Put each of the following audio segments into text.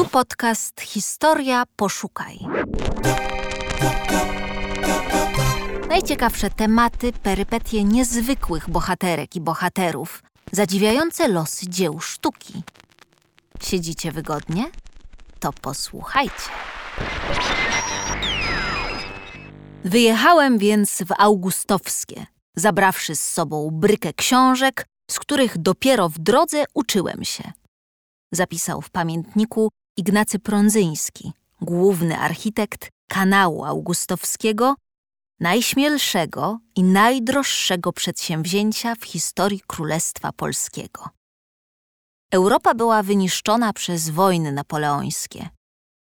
Tu podcast Historia Poszukaj. Najciekawsze tematy, perypetie niezwykłych bohaterek i bohaterów, zadziwiające losy dzieł sztuki. Siedzicie wygodnie? To posłuchajcie. Wyjechałem więc w Augustowskie, zabrawszy z sobą brykę książek, z których dopiero w drodze uczyłem się. Zapisał w pamiętniku Ignacy Prądzyński, główny architekt kanału augustowskiego, najśmielszego i najdroższego przedsięwzięcia w historii Królestwa Polskiego. Europa była wyniszczona przez wojny napoleońskie.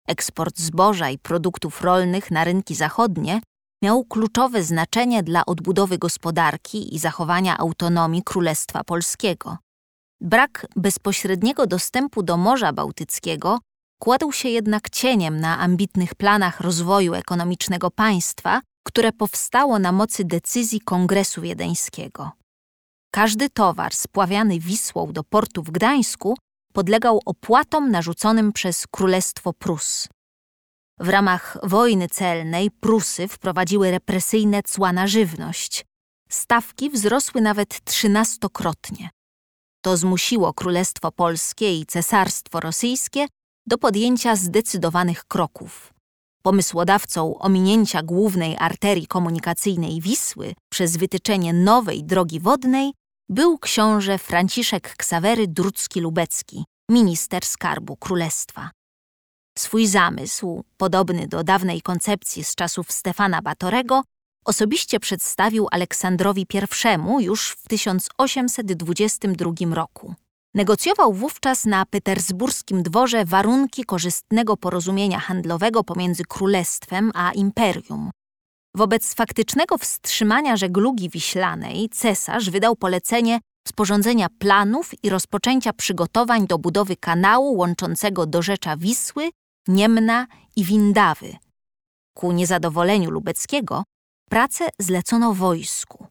Eksport zboża i produktów rolnych na rynki zachodnie miał kluczowe znaczenie dla odbudowy gospodarki i zachowania autonomii Królestwa Polskiego. Brak bezpośredniego dostępu do Morza Bałtyckiego kładł się jednak cieniem na ambitnych planach rozwoju ekonomicznego państwa, które powstało na mocy decyzji Kongresu Wiedeńskiego. Każdy towar spławiany Wisłą do portu w Gdańsku podlegał opłatom narzuconym przez Królestwo Prus. W ramach wojny celnej Prusy wprowadziły represyjne cła na żywność. Stawki wzrosły nawet trzynastokrotnie. To zmusiło Królestwo Polskie i Cesarstwo Rosyjskie do podjęcia zdecydowanych kroków. Pomysłodawcą ominięcia głównej arterii komunikacyjnej Wisły przez wytyczenie nowej drogi wodnej był książę Franciszek Ksawery Drucki-Lubecki, minister skarbu królestwa. Swój zamysł, podobny do dawnej koncepcji z czasów Stefana Batorego, osobiście przedstawił Aleksandrowi I już w 1822 roku. Negocjował wówczas na petersburskim dworze warunki korzystnego porozumienia handlowego pomiędzy królestwem a imperium. Wobec faktycznego wstrzymania żeglugi wiślanej cesarz wydał polecenie sporządzenia planów i rozpoczęcia przygotowań do budowy kanału łączącego dorzecza Wisły, Niemna i Windawy. Ku niezadowoleniu Lubeckiego pracę zlecono wojsku.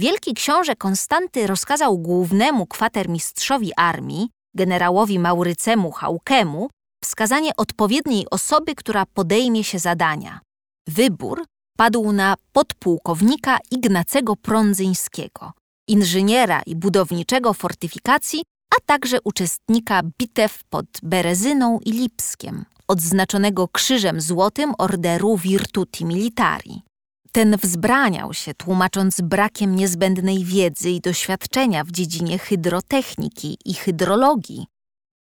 Wielki książę Konstanty rozkazał głównemu kwatermistrzowi armii, generałowi Maurycemu Hałkemu, wskazanie odpowiedniej osoby, która podejmie się zadania. Wybór padł na podpułkownika Ignacego Prądzyńskiego, inżyniera i budowniczego fortyfikacji, a także uczestnika bitew pod Berezyną i Lipskiem, odznaczonego krzyżem złotym orderu Virtuti Militari. Ten wzbraniał się, tłumacząc brakiem niezbędnej wiedzy i doświadczenia w dziedzinie hydrotechniki i hydrologii.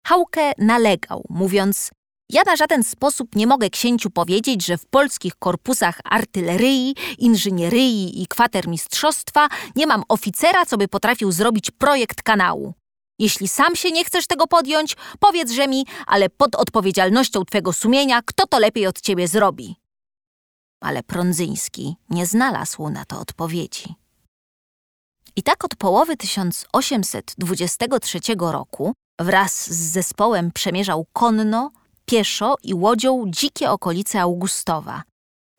Hauke nalegał, mówiąc: Ja na żaden sposób nie mogę księciu powiedzieć, że w polskich korpusach artylerii, inżynieryi i kwatermistrzostwa nie mam oficera, co by potrafił zrobić projekt kanału. Jeśli sam się nie chcesz tego podjąć, powiedzże mi, ale pod odpowiedzialnością twego sumienia, kto to lepiej od ciebie zrobi ale Prądzyński nie znalazł na to odpowiedzi. I tak od połowy 1823 roku wraz z zespołem przemierzał konno, pieszo i łodzią dzikie okolice Augustowa,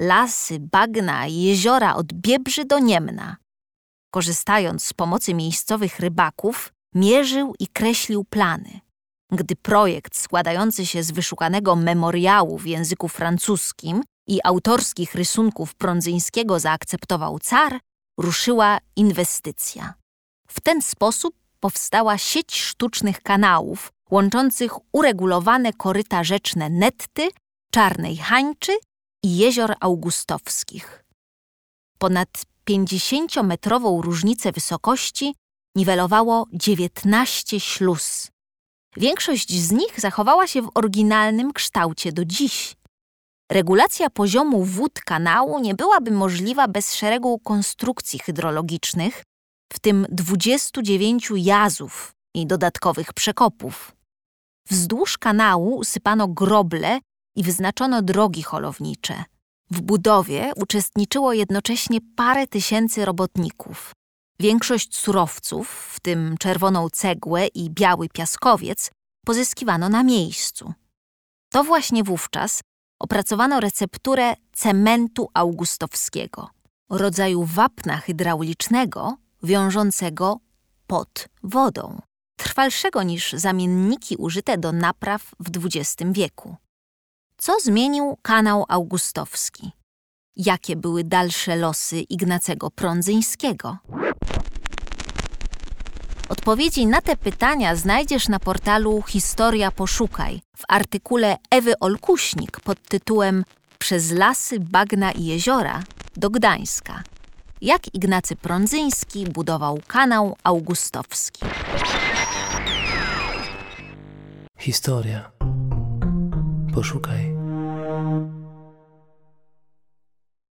lasy, bagna i jeziora od Biebrzy do Niemna. Korzystając z pomocy miejscowych rybaków, mierzył i kreślił plany. Gdy projekt składający się z wyszukanego memoriału w języku francuskim i autorskich rysunków Prądzyńskiego zaakceptował car, ruszyła inwestycja. W ten sposób powstała sieć sztucznych kanałów łączących uregulowane koryta rzeczne Netty, Czarnej Hańczy i jezior augustowskich. Ponad 50-metrową różnicę wysokości niwelowało 19 śluz. Większość z nich zachowała się w oryginalnym kształcie do dziś. Regulacja poziomu wód kanału nie byłaby możliwa bez szeregu konstrukcji hydrologicznych, w tym 29 jazów i dodatkowych przekopów. Wzdłuż kanału usypano groble i wyznaczono drogi holownicze. W budowie uczestniczyło jednocześnie parę tysięcy robotników. Większość surowców, w tym czerwoną cegłę i biały piaskowiec, pozyskiwano na miejscu. To właśnie wówczas opracowano recepturę cementu augustowskiego, rodzaju wapna hydraulicznego wiążącego pod wodą. trwalszego niż zamienniki użyte do napraw w XX wieku. Co zmienił kanał augustowski? Jakie były dalsze losy Ignacego Prądzyńskiego? Odpowiedzi na te pytania znajdziesz na portalu Historia Poszukaj w artykule Ewy Olkuśnik pod tytułem Przez lasy, bagna i jeziora do Gdańska. Jak Ignacy Prądzyński budował kanał augustowski. Historia. Poszukaj.